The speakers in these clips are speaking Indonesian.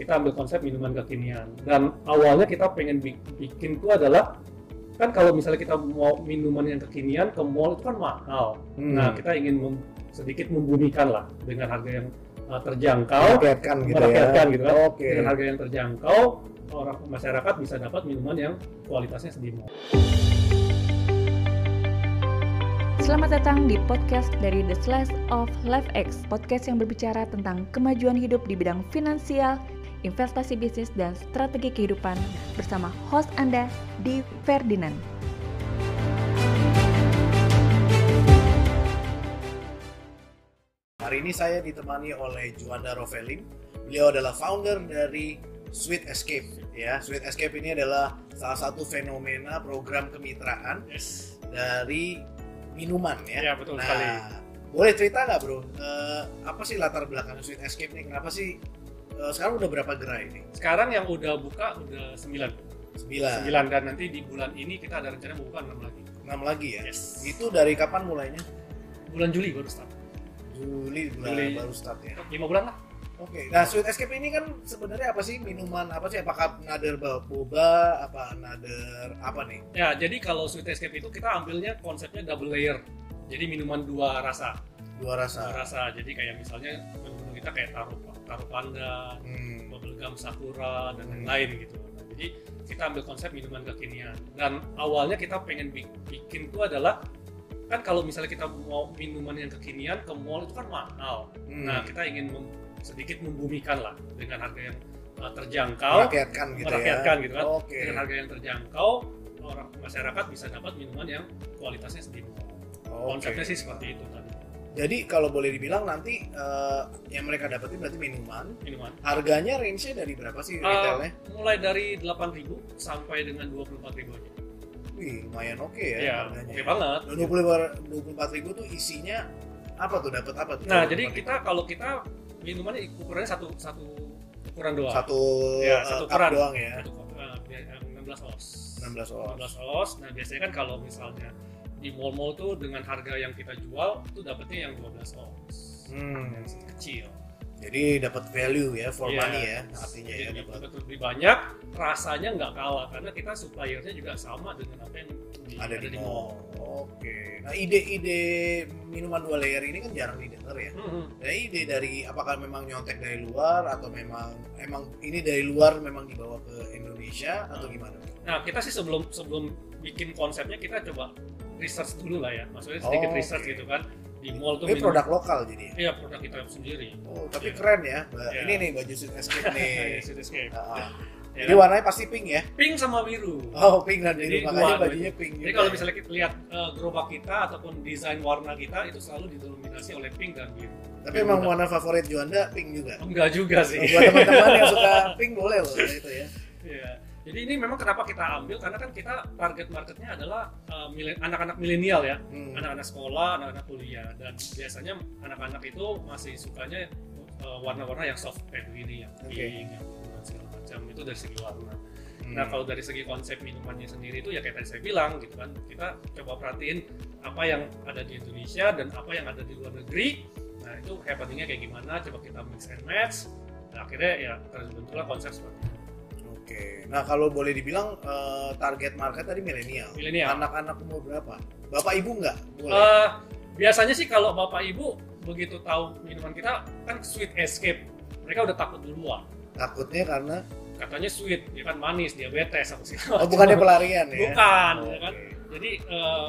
kita ambil konsep minuman kekinian dan awalnya kita pengen bi- bikin itu adalah kan kalau misalnya kita mau minuman yang kekinian ke mall itu kan mahal Hmm. nah kita ingin mem- sedikit membumikan lah dengan harga yang uh, terjangkau Merakyatkan gitu ya. gitu kan Oke. dengan harga yang terjangkau orang masyarakat bisa dapat minuman yang kualitasnya di mall Selamat datang di podcast dari The Slice of Life X, podcast yang berbicara tentang kemajuan hidup di bidang finansial, investasi bisnis, dan strategi kehidupan bersama host Anda, Di Ferdinand. Hari ini saya ditemani oleh Juanda Rovelin. Beliau adalah founder dari Sweet Escape. Ya, Sweet Escape ini adalah salah satu fenomena program kemitraan yes dari minuman ya. ya betul nah, sekali boleh cerita nggak bro? Eh, apa sih latar belakang Sweet Escape ini? Kenapa sih sekarang udah berapa gerai ini? sekarang yang udah buka udah 9 Sembilan. 9 dan nanti di bulan ini kita ada rencana membuka 6 lagi Enam lagi ya. yes Itu dari kapan mulainya? bulan Juli baru start Juli bulan Juli. baru start ya. 5 bulan lah Oke, nah Sweet Escape ini kan sebenarnya apa sih minuman apa sih? Apakah nader boba, apa nader apa nih? Ya, jadi kalau Sweet Escape itu kita ambilnya konsepnya double layer. Jadi minuman dua rasa. Dua Dua rasa. rasa. Jadi kayak misalnya menu kita kayak taruh taruh pandan, Hmm. bubblegum sakura dan Hmm. lain-lain gitu. Nah, jadi kita ambil konsep minuman kekinian. Dan awalnya kita pengen bi- bikin itu adalah kan kalau misalnya kita mau minuman yang kekinian ke mall itu kan mahal. Hmm. Nah, kita ingin mem- sedikit membumikan lah dengan harga yang uh, terjangkau. merakyatkan gitu merakyatkan ya. gitu kan Oke. dengan harga yang terjangkau orang masyarakat bisa dapat minuman yang kualitasnya sedikit Oke. konsepnya sih seperti itu tadi Jadi kalau boleh dibilang nanti eh, yang mereka dapetin berarti minuman. minuman Harganya range-nya dari berapa sih Uh, retailnya? mulai dari 8.000 sampai dengan 24.000 aja Wih, lumayan oke ya, ya harganya. oke banget Dan 24 ribu tuh isinya apa tuh dapat apa tuh? nah 24.000? jadi kita kalau kita minumannya ukurannya satu satu ukuran doang satu Ya, eh, satu cup ukuran. doang ya. satu uh, biar- yang 16 oz 16 oz. 16 oz nah biasanya kan kalau misalnya di mall-mall tuh dengan harga yang kita jual itu dapetnya yang 12 oz Hmm. yang kecil Jadi dapat value ya for Iya. money ya artinya ya Jadi dapat dapat lebih banyak rasanya nggak kalah karena kita suppliernya juga sama dengan apa yang di, ada di mall. Oke. Nah ide-ide minuman dua layer ini kan jarang didengar ya. Mhm. Nah ide dari apakah memang nyontek dari luar atau memang emang ini dari luar memang dibawa ke Indonesia atau gimana? Nah kita sih sebelum sebelum bikin konsepnya kita coba research dulu lah ya, maksudnya sedikit Oh, research gitu kan di mall tuh. Ini minum- produk lokal jadi. ya? Iya produk kita sendiri. Oh, tapi Iya. keren ya. Iya. Ini nih baju suit escape nih. Sweet Escape. Ah, ah. Ya Jadi warnanya pasti pink ya. pink sama biru. Oh, pink dan Jadi biru dua, makanya bajunya pink. Jadi kalau ya. misalnya kita lihat uh, gerobak kita ataupun desain warna kita itu selalu didominasi oleh pink dan biru. tapi emang warna favorit Juanda pink juga. Enggak juga sih. Buat teman-teman yang suka pink boleh loh itu ya. Jadi ini memang kenapa kita ambil karena kan kita target marketnya adalah uh, anak-anak milenial ya, Hmm. anak-anak sekolah, anak-anak kuliah dan biasanya anak-anak itu masih sukanya uh, warna-warna yang soft kayak begini yang Oke. pink, yang dan segala macam itu dari segi warna. Hmm. Nah kalau dari segi konsep minumannya sendiri itu ya kayak tadi saya bilang gitu kan, kita coba perhatiin apa yang ada di Indonesia dan apa yang ada di luar negeri. Nah itu happeningnya kayak gimana, coba kita mix and match. Nah, akhirnya ya terbentuklah konsep seperti itu. Oke. Nah, kalau boleh dibilang eh, target market tadi milenial. Milenial. Anak-anak umur berapa? Bapak Ibu nggak? Boleh. Eh, biasanya sih kalau bapak ibu begitu tahu minuman kita kan sweet escape, mereka udah takut duluan. Takutnya karena Katanya sweet, ya kan manis, diabetes apa segala oh bukannya pelarian ya? Bukan, ya Oke. kan. Jadi eh,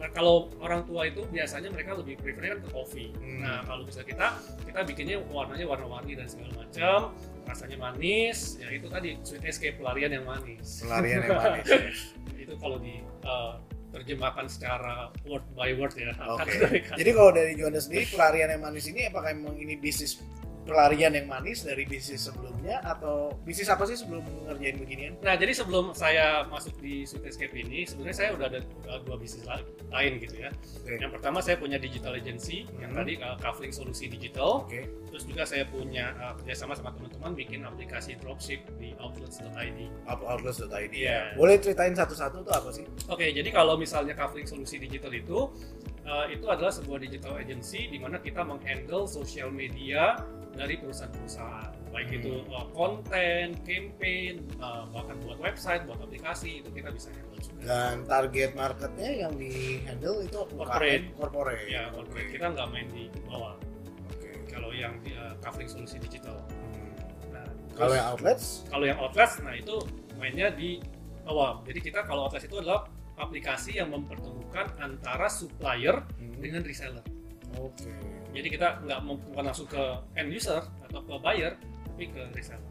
nah, kalau orang tua itu biasanya mereka lebih prefer kan ke kopi. Hmm. Nah kalau bisa kita, kita bikinnya warnanya warna-warni dan segala macam, rasanya manis, ya itu tadi sweet escape pelarian yang manis. Pelarian yang manis. ya. itu kalau di eh, terjemahkan secara word by word ya. Oke. Kata- Jadi kalau dari Juanda sendiri pelarian yang manis ini apakah emang ini bisnis pelarian yang manis dari bisnis sebelumnya atau bisnis apa sih sebelum ngerjain beginian? Nah, jadi sebelum saya masuk di Sweet Escape ini, sebenarnya saya udah ada uh, dua bisnis la- lain gitu ya. Oke. Yang pertama saya punya digital agency, yang Hmm. tadi uh, Kavling Solusi Digital. Oke. Terus juga saya punya uh, kerjasama sama teman-teman bikin aplikasi dropship di outlets.id. Outlets.id. Iya. Boleh ceritain satu-satu tuh apa sih? Oke, jadi kalau misalnya Kavling Solusi Digital itu, uh, itu adalah sebuah digital agency di mana kita menghandle social media dari perusahaan-perusahaan. baik Hmm. itu uh, konten, campaign, uh, bahkan buat website, buat aplikasi itu kita bisa handle juga. Dan target marketnya yang di handle itu Corporate. Corporate. Ya, corporate kita nggak main di bawah. Oke. Kalau yang uh, covering solusi digital. Hmm. Nah, Kalau yang outlets, kalau yang outlets, nah itu mainnya di bawah. Jadi kita kalau outlets itu adalah aplikasi yang mempertemukan antara supplier hmm. dengan reseller. Oke. Jadi kita nggak mau bukan langsung ke end user atau ke buyer, tapi ke reseller.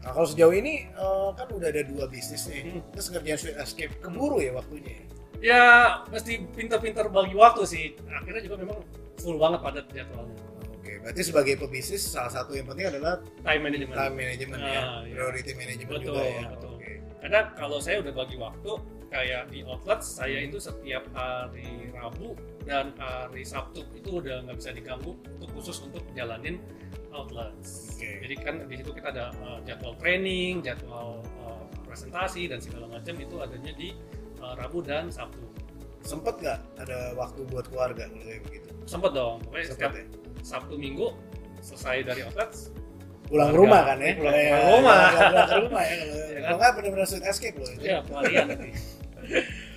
Nah kalau sejauh ini eh, kan udah ada dua bisnis nih. Hmm. Terus ngerjain Sweet Escape keburu ya waktunya. Ya mesti pintar-pintar bagi waktu sih. Akhirnya juga memang full banget padat jadwalnya. Oke, berarti sebagai pebisnis salah satu yang penting adalah Time management. time management ya, Ah, iya. priority management Betul, juga ya. betul. Oke. Karena kalau saya udah bagi waktu, kayak di outlet saya itu setiap hari Rabu dan hari Sabtu itu udah nggak bisa diganggu untuk khusus untuk jalanin outlets. Oke. Jadi kan di situ kita ada uh, jadwal training, jadwal uh, presentasi dan segala macam itu adanya di uh, Rabu dan Sabtu. Sempet nggak ada waktu buat keluarga kayak begitu? Sempet dong, pokoknya setiap Sempet ya? Sabtu Minggu selesai dari outlets Pulang Keluarga. rumah kan ya? Pulang Ya, rumah. ya, Pulang ke rumah ya. Kalau Ya kan? kalau nggak benar-benar Sweet Escape loh itu. ya pelarian.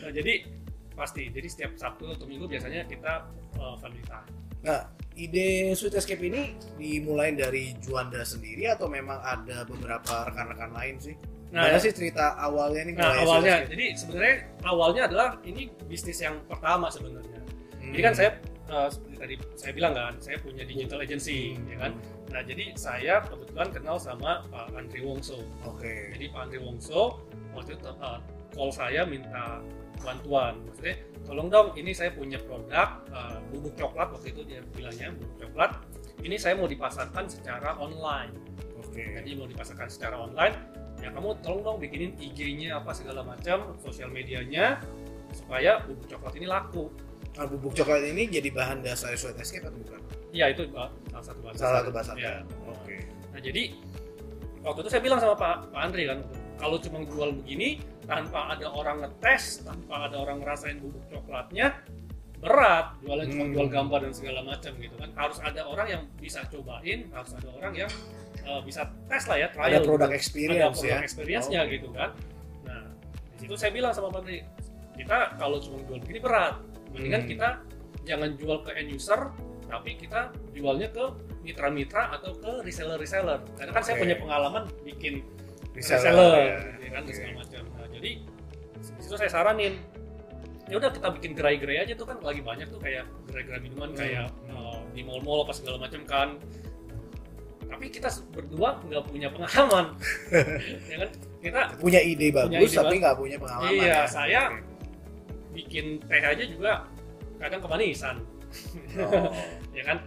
Nah, jadi pasti, jadi setiap Sabtu atau Minggu biasanya kita uh, family time. Nah, ide Sweet Escape ini dimulai dari Juanda sendiri atau memang ada beberapa rekan-rekan lain sih? Nah, Mana sih cerita awalnya nih? Nah Sweet awalnya, Escape? jadi sebenarnya awalnya adalah ini bisnis yang pertama sebenarnya. Hmm. Jadi kan saya uh, seperti tadi saya bilang kan, saya punya digital agency, ya kan. Nah jadi saya kebetulan kenal sama Pak Andri Wongso. Oke. Jadi Pak Andri Wongso waktu itu uh, call saya minta bantuan, maksudnya tolong dong ini saya punya produk uh, bubuk coklat waktu itu dia bilangnya bubuk coklat. Ini saya mau dipasarkan secara online. Oke. Jadi mau dipasarkan secara online, ya kamu tolong dong bikinin IG-nya apa segala macam, sosial medianya supaya bubuk coklat ini laku. Nah, bubuk coklat ini jadi bahan dasar Sweet Escape atau bukan? Iya itu salah satu bahasa. Salah satu bahasa. Ya. Oke. Nah jadi waktu itu saya bilang sama Pak Pak Andri kan, kalau cuma jual begini tanpa ada orang ngetes, tanpa ada orang ngerasain bubuk coklatnya berat jualan cuma Hmm. jual gambar dan segala macam gitu kan harus ada orang yang bisa cobain harus ada orang yang uh, bisa tes lah ya Ada trial produk gitu. experience ada produk ya. experience-nya Oke. gitu kan. Nah, di situ saya bilang sama Pak Andri, kita kalau cuma jual begini berat. Mendingan Hmm. kita jangan jual ke end user, tapi kita jualnya ke mitra-mitra atau ke reseller-reseller. Karena kan saya Oke. punya pengalaman bikin Reseller, reseller, ya. ya kan Oke. segala macam. Nah, jadi di situ saya saranin ya udah kita bikin gerai-gerai aja tuh kan lagi banyak tuh kayak gerai-gerai minuman Hmm. kayak uh, di mall-mall apa segala macam kan tapi kita berdua nggak punya pengalaman ya kan kita Punya ide bagus ide tapi nggak punya pengalaman. Iya, ya. saya bikin teh aja juga kadang kemanisan Oh. ya kan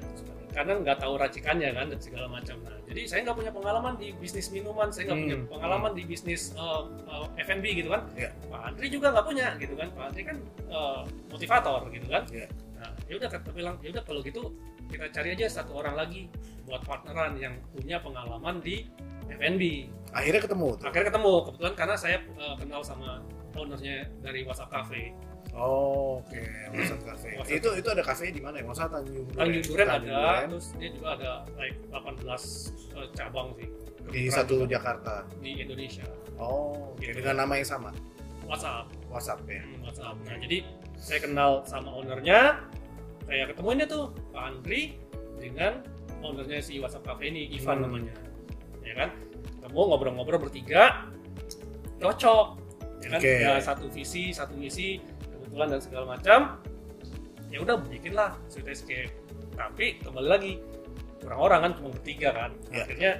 karena nggak tahu racikannya kan dan segala macam nah jadi saya nggak punya pengalaman di bisnis minuman saya nggak Hmm. punya pengalaman di bisnis uh, uh, F&B gitu kan Iya. Pak Andri juga nggak punya gitu kan Pak Andri kan uh, motivator gitu kan Iya. nah ya udah kata bilang ya udah kalau gitu kita cari aja satu orang lagi buat partneran yang punya pengalaman di F&B Akhirnya ketemu tuh. akhirnya ketemu kebetulan karena saya uh, kenal sama ownernya dari WhatsApp Cafe Oh, oke. WhatsApp Cafe. Itu itu ada cafe di mana ya? Masa Tanjung Duren. Tanjung Duren ada, Duren. terus dia juga ada like 18 uh, cabang sih. di satu juga Jakarta. di Indonesia. Oh. Gitu. dengan nama yang sama. WhatsApp, WhatsApp ya. hmm, WhatsApp. Nah, jadi saya kenal sama ownernya, saya ketemuinnya tuh Pak Andri dengan ownernya si WhatsApp Cafe ini, Ivan Hmm. namanya. Ya kan? Ketemu ngobrol-ngobrol bertiga, cocok. Ya kan? Oke. Ya, satu visi, satu misi, kebetulan dan segala macam. Ya udah bikinlah Sweet Escape. Tapi kembali lagi kurang orang kan cuma bertiga kan. Ya. Akhirnya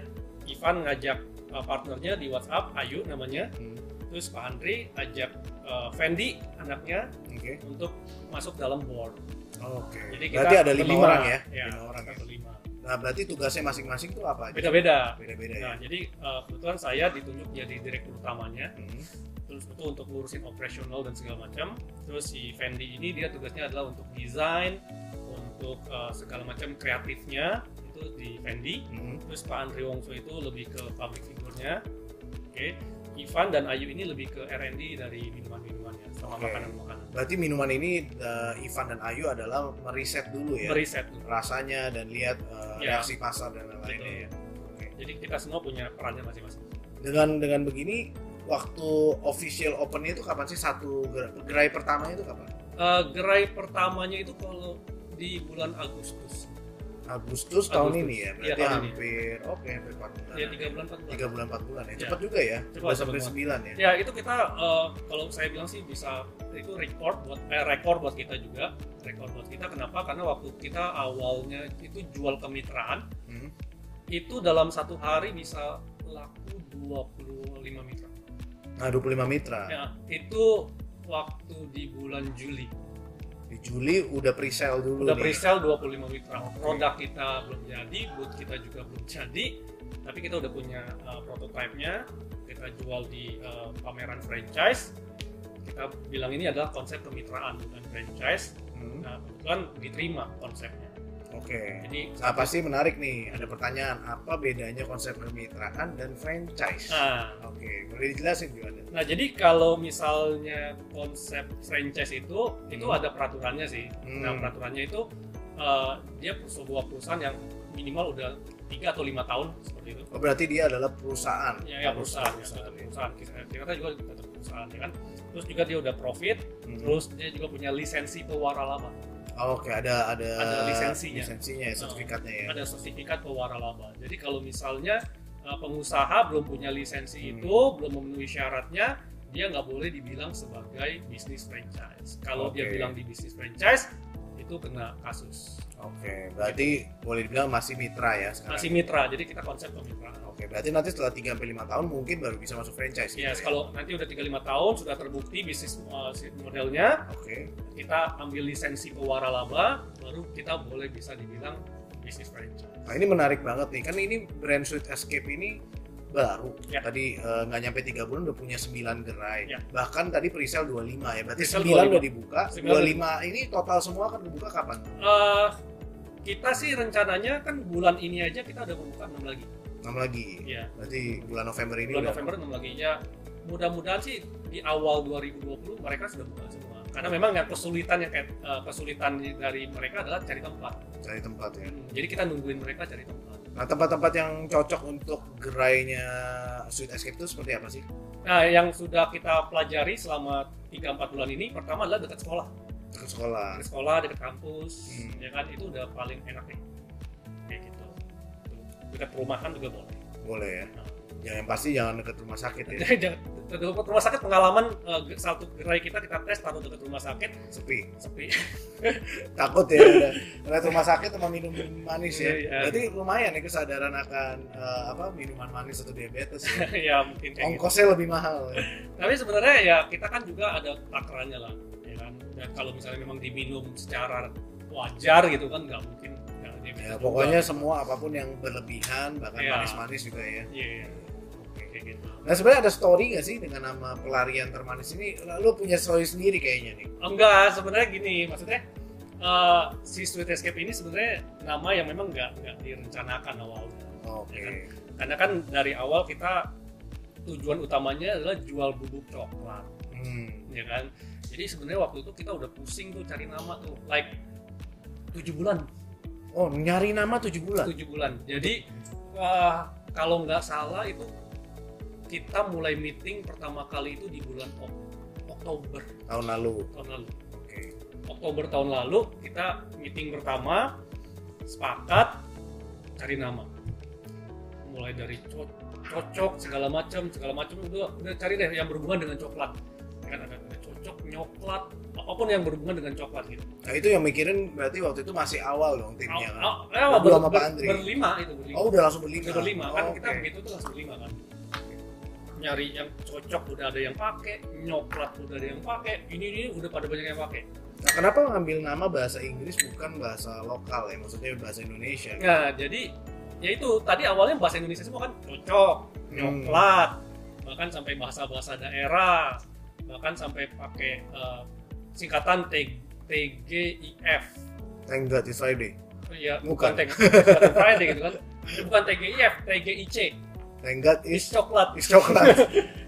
Ivan ngajak uh, partnernya di WhatsApp, Ayu namanya. Hmm, Terus Pak Andri ajak uh, Fendi anaknya Oke. untuk masuk dalam board. Oke. Jadi kita Berarti ada lima orang ya? Ya, Lima orang kita ya. berlima. Nah, berarti tugasnya masing-masing tuh apa aja? Beda-beda. Beda-beda ya. Nah, jadi uh, kebetulan saya ditunjuk jadi direktur utamanya. Hmm. Terus itu untuk ngurusin operasional dan segala macam. Terus si Fendi ini dia tugasnya adalah untuk desain, untuk uh, segala macam kreatifnya itu di Fendi. Hmm. Terus Pak Andri Wongso itu lebih ke public figure-nya. Oke. Ivan dan Ayu ini lebih ke R&D dari minuman-minumannya sama Oke. makanan-makanan. Berarti minuman ini uh, Ivan dan Ayu adalah meriset dulu ya Meriset dulu. rasanya dan lihat uh, Ya. reaksi pasar dan lain-lainnya ya. Oke. jadi kita semua punya perannya masing-masing Dengan dengan begini waktu official opennya itu kapan sih satu ger- gerai pertamanya itu kapan? Eh, gerai pertamanya itu kalau di bulan Agustus Agustus tahun Agustus. ini ya, Iya, berarti tahun ini. hampir oke hampir 4 bulan. ya tiga bulan empat bulan Tiga bulan 4 bulan ya. Ya. Cepat juga ya. Cepat, sampai 9 ya. Ya itu kita eh, kalau saya bilang sih bisa itu record buat eh, rekor buat kita juga rekor buat kita kenapa karena waktu kita awalnya itu jual kemitraan Hmm. itu dalam satu hari bisa laku 25 mitra Nah, 25 mitra. ya itu waktu di bulan Juli. Di Juli udah pre-sale dulu udah pre-sale 25 mitra. Produk kita belum jadi booth kita juga belum jadi tapi kita udah punya uh, prototipe-nya. Kita jual di uh, pameran franchise. Kita bilang ini adalah konsep kemitraan bukan franchise. Hmm. nah kebetulan diterima konsepnya Oke. jadi Nah, pasti menarik nih. Ada pertanyaan, apa bedanya konsep kemitraan dan franchise? nah, Oke, boleh dijelasin juga nah jadi kalau misalnya konsep franchise itu itu Hmm. ada peraturannya sih Hmm. nah peraturannya itu uh, dia sebuah perusahaan yang minimal udah tiga atau lima tahun seperti itu Oh, berarti dia adalah perusahaan. ya, ya perusahaan, ya, perusahaan, ya. perusahaan. Kita, kita juga tetap perusahaan ya kan. Terus juga dia udah profit, Hmm. terus dia juga punya lisensi pewaralaba. Oh, Oke, ada ada Ada lisensinya. lisensinya, ya, sertifikatnya ya. Ada sertifikat pewaralaba. Jadi kalau misalnya uh, pengusaha belum punya lisensi Hmm. itu, belum memenuhi syaratnya, dia nggak boleh dibilang sebagai bisnis franchise. Kalau dia Oke. bilang di bisnis franchise, itu kena kasus. Oke, berarti boleh dibilang masih mitra ya sekarang. Masih mitra, jadi kita konsep kemitraan. Oke, berarti nanti setelah 3 sampai 5 tahun mungkin baru bisa masuk franchise gitu Yes, ya. kalau nanti udah 3-5 tahun sudah terbukti bisnis uh, modelnya, Oke. kita ambil lisensi pewaralaba baru kita boleh bisa dibilang bisnis franchise. Nah, ini menarik banget nih. Kan ini brand Sweet Escape ini baru. Ya. Tadi eh, nggak nyampe 3 bulan udah punya 9 gerai. Ya. Bahkan tadi pre-sale 25 ya. Berarti Pre-sale 9 udah 25. dibuka. 9 25 ini total semua akan dibuka kapan? Eh, kita sih rencananya kan bulan ini aja kita udah membuka 6 lagi. 6 lagi. Ya, Berarti bulan November ini bulan udah November 6 lagi ya. Mudah-mudahan sih di awal 2020 mereka sudah buka semua. Karena memang yang kesulitan yang kayak eh, kesulitan dari mereka adalah cari tempat. cari tempat ya. Hmm, Jadi kita nungguin mereka cari tempat. Nah, tempat-tempat yang cocok untuk gerainya Sweet Escape itu seperti apa sih? Nah, yang sudah kita pelajari selama 3-4 bulan ini pertama adalah dekat sekolah. Ke sekolah. Dekat sekolah, dekat kampus, Hmm. ya kan itu udah paling enak nih. Kayak gitu. Dekat perumahan juga boleh. Boleh ya. Nah. Jangan pasti jangan dekat rumah sakit ya. Dekat rumah sakit pengalaman eh, satu gerai kita kita tes taruh dekat rumah sakit Sepi. sepi. Takut ya ada rumah sakit sama minum manis ya. Iya, iya. Berarti lumayan ya kesadaran akan eh, apa minuman manis atau diabetes ya. ya mungkin kayak gitu. Ongkosnya lebih mahal. Ya. Tapi sebenarnya ya kita kan juga ada takarannya lah, ya kan. Dan kalau misalnya memang diminum secara wajar gitu kan nggak mungkin Ya, juga. pokoknya semua apa pun yang berlebihan bahkan Iya. manis-manis juga ya. Iya, iya. Nah sebenarnya ada story nggak sih dengan nama pelarian termanis ini? Lo punya story sendiri kayaknya nih. Enggak, sebenarnya gini, maksudnya eh, si Sweet Escape ini sebenarnya nama yang memang nggak nggak direncanakan awalnya. Oke. Ya kan? Karena kan dari awal kita tujuan utamanya adalah jual bubuk coklat, Hmm. ya kan. Jadi sebenarnya waktu itu kita udah pusing tuh cari nama tuh, like tujuh bulan, Oh nyari nama tujuh bulan. tujuh bulan. Jadi wah, kalau nggak salah itu kita mulai meeting pertama kali itu di bulan Ok- Oktober Tahun lalu. tahun lalu. Oke. Oktober tahun lalu kita meeting pertama sepakat cari nama mulai dari co- cocok segala macam segala macam udah udah cari deh yang berhubungan dengan coklat kan ada, ada cocok nyoklat apa pun yang berhubungan dengan coklat gitu Nah itu yang mikirin berarti waktu itu masih awal dong timnya kan? Aw- aw- eh, Berdua ber- Pak ber- Andri. berlima itu berlima Oh udah langsung berlima. Udah berlima kan Oh, kita oke. begitu tuh langsung berlima kan nyari yang cocok udah ada yang pakai nyoklat udah ada yang pakai ini ini udah pada banyak yang pakai Nah, kenapa ngambil nama bahasa Inggris bukan bahasa lokal ya? Maksudnya bahasa Indonesia. Nah, jadi ya itu tadi awalnya bahasa Indonesia semua kan cocok, Hmm. nyoklat, bahkan sampai bahasa-bahasa daerah, bahkan sampai pakai eh, singkatan T TGIF. Thank God it's Friday. Ya, Bukan. bukan, bukan Friday gitu kan. Bukan TGIF, TGIC. Thank God Is coklat. is coklat.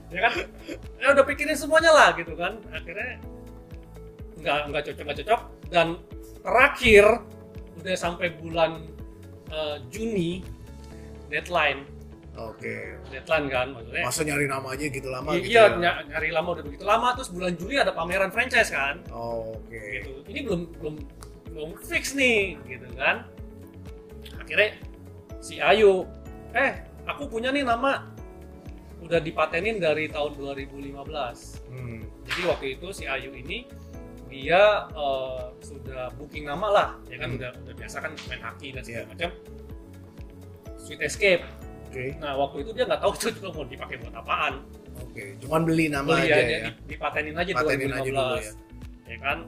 Ya kan? Ya udah pikirin semuanya lah gitu kan. Akhirnya nggak nggak cocok nggak cocok dan terakhir udah sampai bulan eh, Juni deadline Oke. deadline kan maksudnya Masa nyari nama aja gitu lama I- gitu iya ya? ny- nyari lama udah begitu lama terus bulan Juli ada pameran franchise kan Oh, Oke. gitu ini belum belum belum fix nih gitu kan akhirnya si Ayu eh aku punya nih nama udah dipatenin dari tahun 2015 Hmm. jadi waktu itu si Ayu ini dia eh, sudah booking nama lah ya kan Hmm. udah udah biasa kan main haki dan segala Iya. macam Sweet Escape Oke. nah waktu itu dia nggak tahu itu juga mau dipakai buat apaan Oke. Cuman beli nama beli aja aja, ya. di- dipatenin aja Patenin aja 2015 dulu ya. ya kan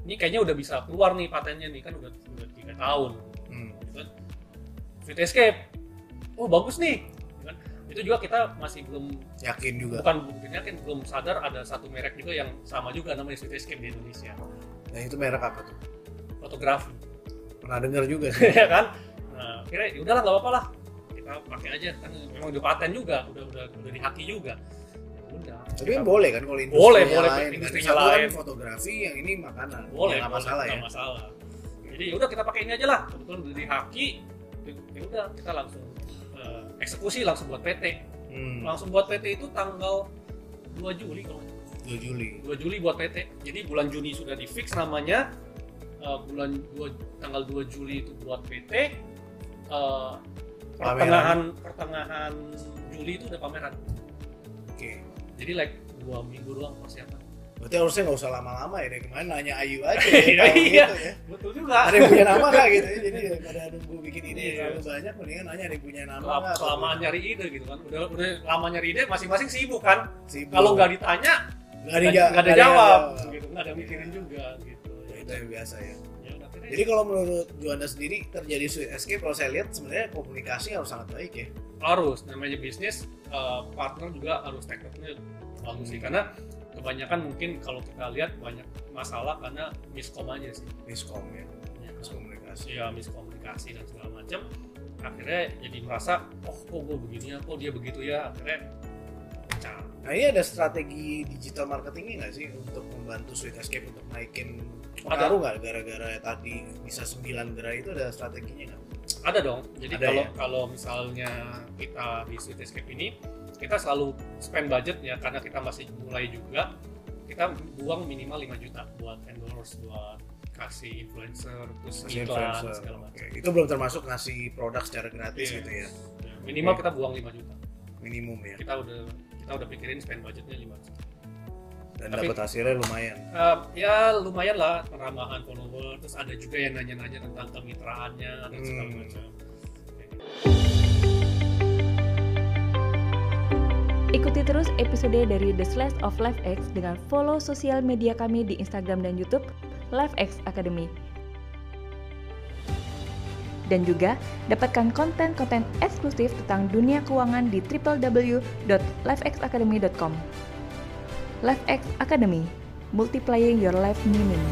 ini kayaknya udah bisa keluar nih patennya nih kan udah udah tiga tahun Hmm. Sweet Escape oh bagus nih gitu kan. itu juga kita masih belum Yakin juga. bukan bukan yakin belum sadar ada satu merek juga yang sama juga namanya Sweet Escape di Indonesia Nah itu merek apa tuh? fotografi Pernah dengar juga sih. ya kan nah kira ya udahlah nggak apa-apa lah kita pakai aja kan memang udah paten juga udah udah udah dihaki juga ya udah Tapi kan kita- boleh kan kalau industri Boleh, boleh, lain. industrinya Kan lain. kan fotografi, yang ini makanan. boleh Nggak masalah ya. masalah jadi ya udah kita pakai ini aja lah kebetulan udah dihaki ya udah kita langsung eksekusi langsung buat PT Hmm. langsung buat PT itu tanggal 2 Juli kalau nggak salah. 2 Juli. 2 Juli buat PT jadi bulan Juni sudah di fix namanya Eh, bulan 2, tanggal 2 Juli itu buat PT Eh, pertengahan pertengahan Juli itu udah pameran Oke. jadi like dua minggu doang persiapan Berarti harusnya nggak usah lama-lama ya. Dari kemarin nanya Ayu aja. Iya, ya, iya. gitu ya. betul juga Ada yang punya nama nggak gitu ya. Jadi daripada nunggu bikin ini Iya. terlalu banyak, mendingan nanya ada yang punya nama nggak? kelamaan nyari ide gitu kan udah udah lama nyari ide masing-masing sibuk kan Sibuk. kalau nggak ditanya nggak ada, jawab jawab. gitu nggak ada mikirin juga gitu Ya, itu yang biasa ya. Ya Jadi kalau menurut Juanda sendiri terjadi sweet escape kalau saya lihat sebenarnya komunikasi harus sangat baik ya. harus namanya bisnis eh, partner juga harus tekniknya bagus sih karena kebanyakan mungkin kalau kita lihat banyak masalah karena miskom aja sih. Miskom ya, Ya, miskomunikasi. ya miskomunikasi dan segala macam. Akhirnya jadi merasa oh kok gue begini ya? Kok dia begitu ya? Akhirnya pecah. Nah ini ada strategi digital marketingnya nggak sih untuk membantu Sweet Escape untuk naikin pengaruh nggak gara-gara tadi bisa 9 gerai itu ada strateginya nggak? ada dong. Jadi Ada kalau ya? kalau misalnya kita di Sweet Escape ini kita selalu spend budget ya karena kita masih mulai juga kita buang minimal 5 juta buat endorse buat kasih influencer terus Masih iklan influencer. segala macam Itu belum termasuk ngasih produk secara gratis Iya. gitu ya, Ya, minimal Oke. kita buang 5 juta minimum ya. kita udah kita udah pikirin spend budgetnya 5 juta Dan dapat hasilnya lumayan. Eh, ya lumayan lah penambahan follower terus ada juga yang nanya-nanya tentang kemitraannya dan segala Hmm. macam Ikuti terus episode dari The Slice of LifeX dengan follow sosial media kami di Instagram dan YouTube LifeX Academy. Dan juga dapatkan konten-konten eksklusif tentang dunia keuangan di www.lifexacademy.com. LifeX Academy, multiplying your life meaning.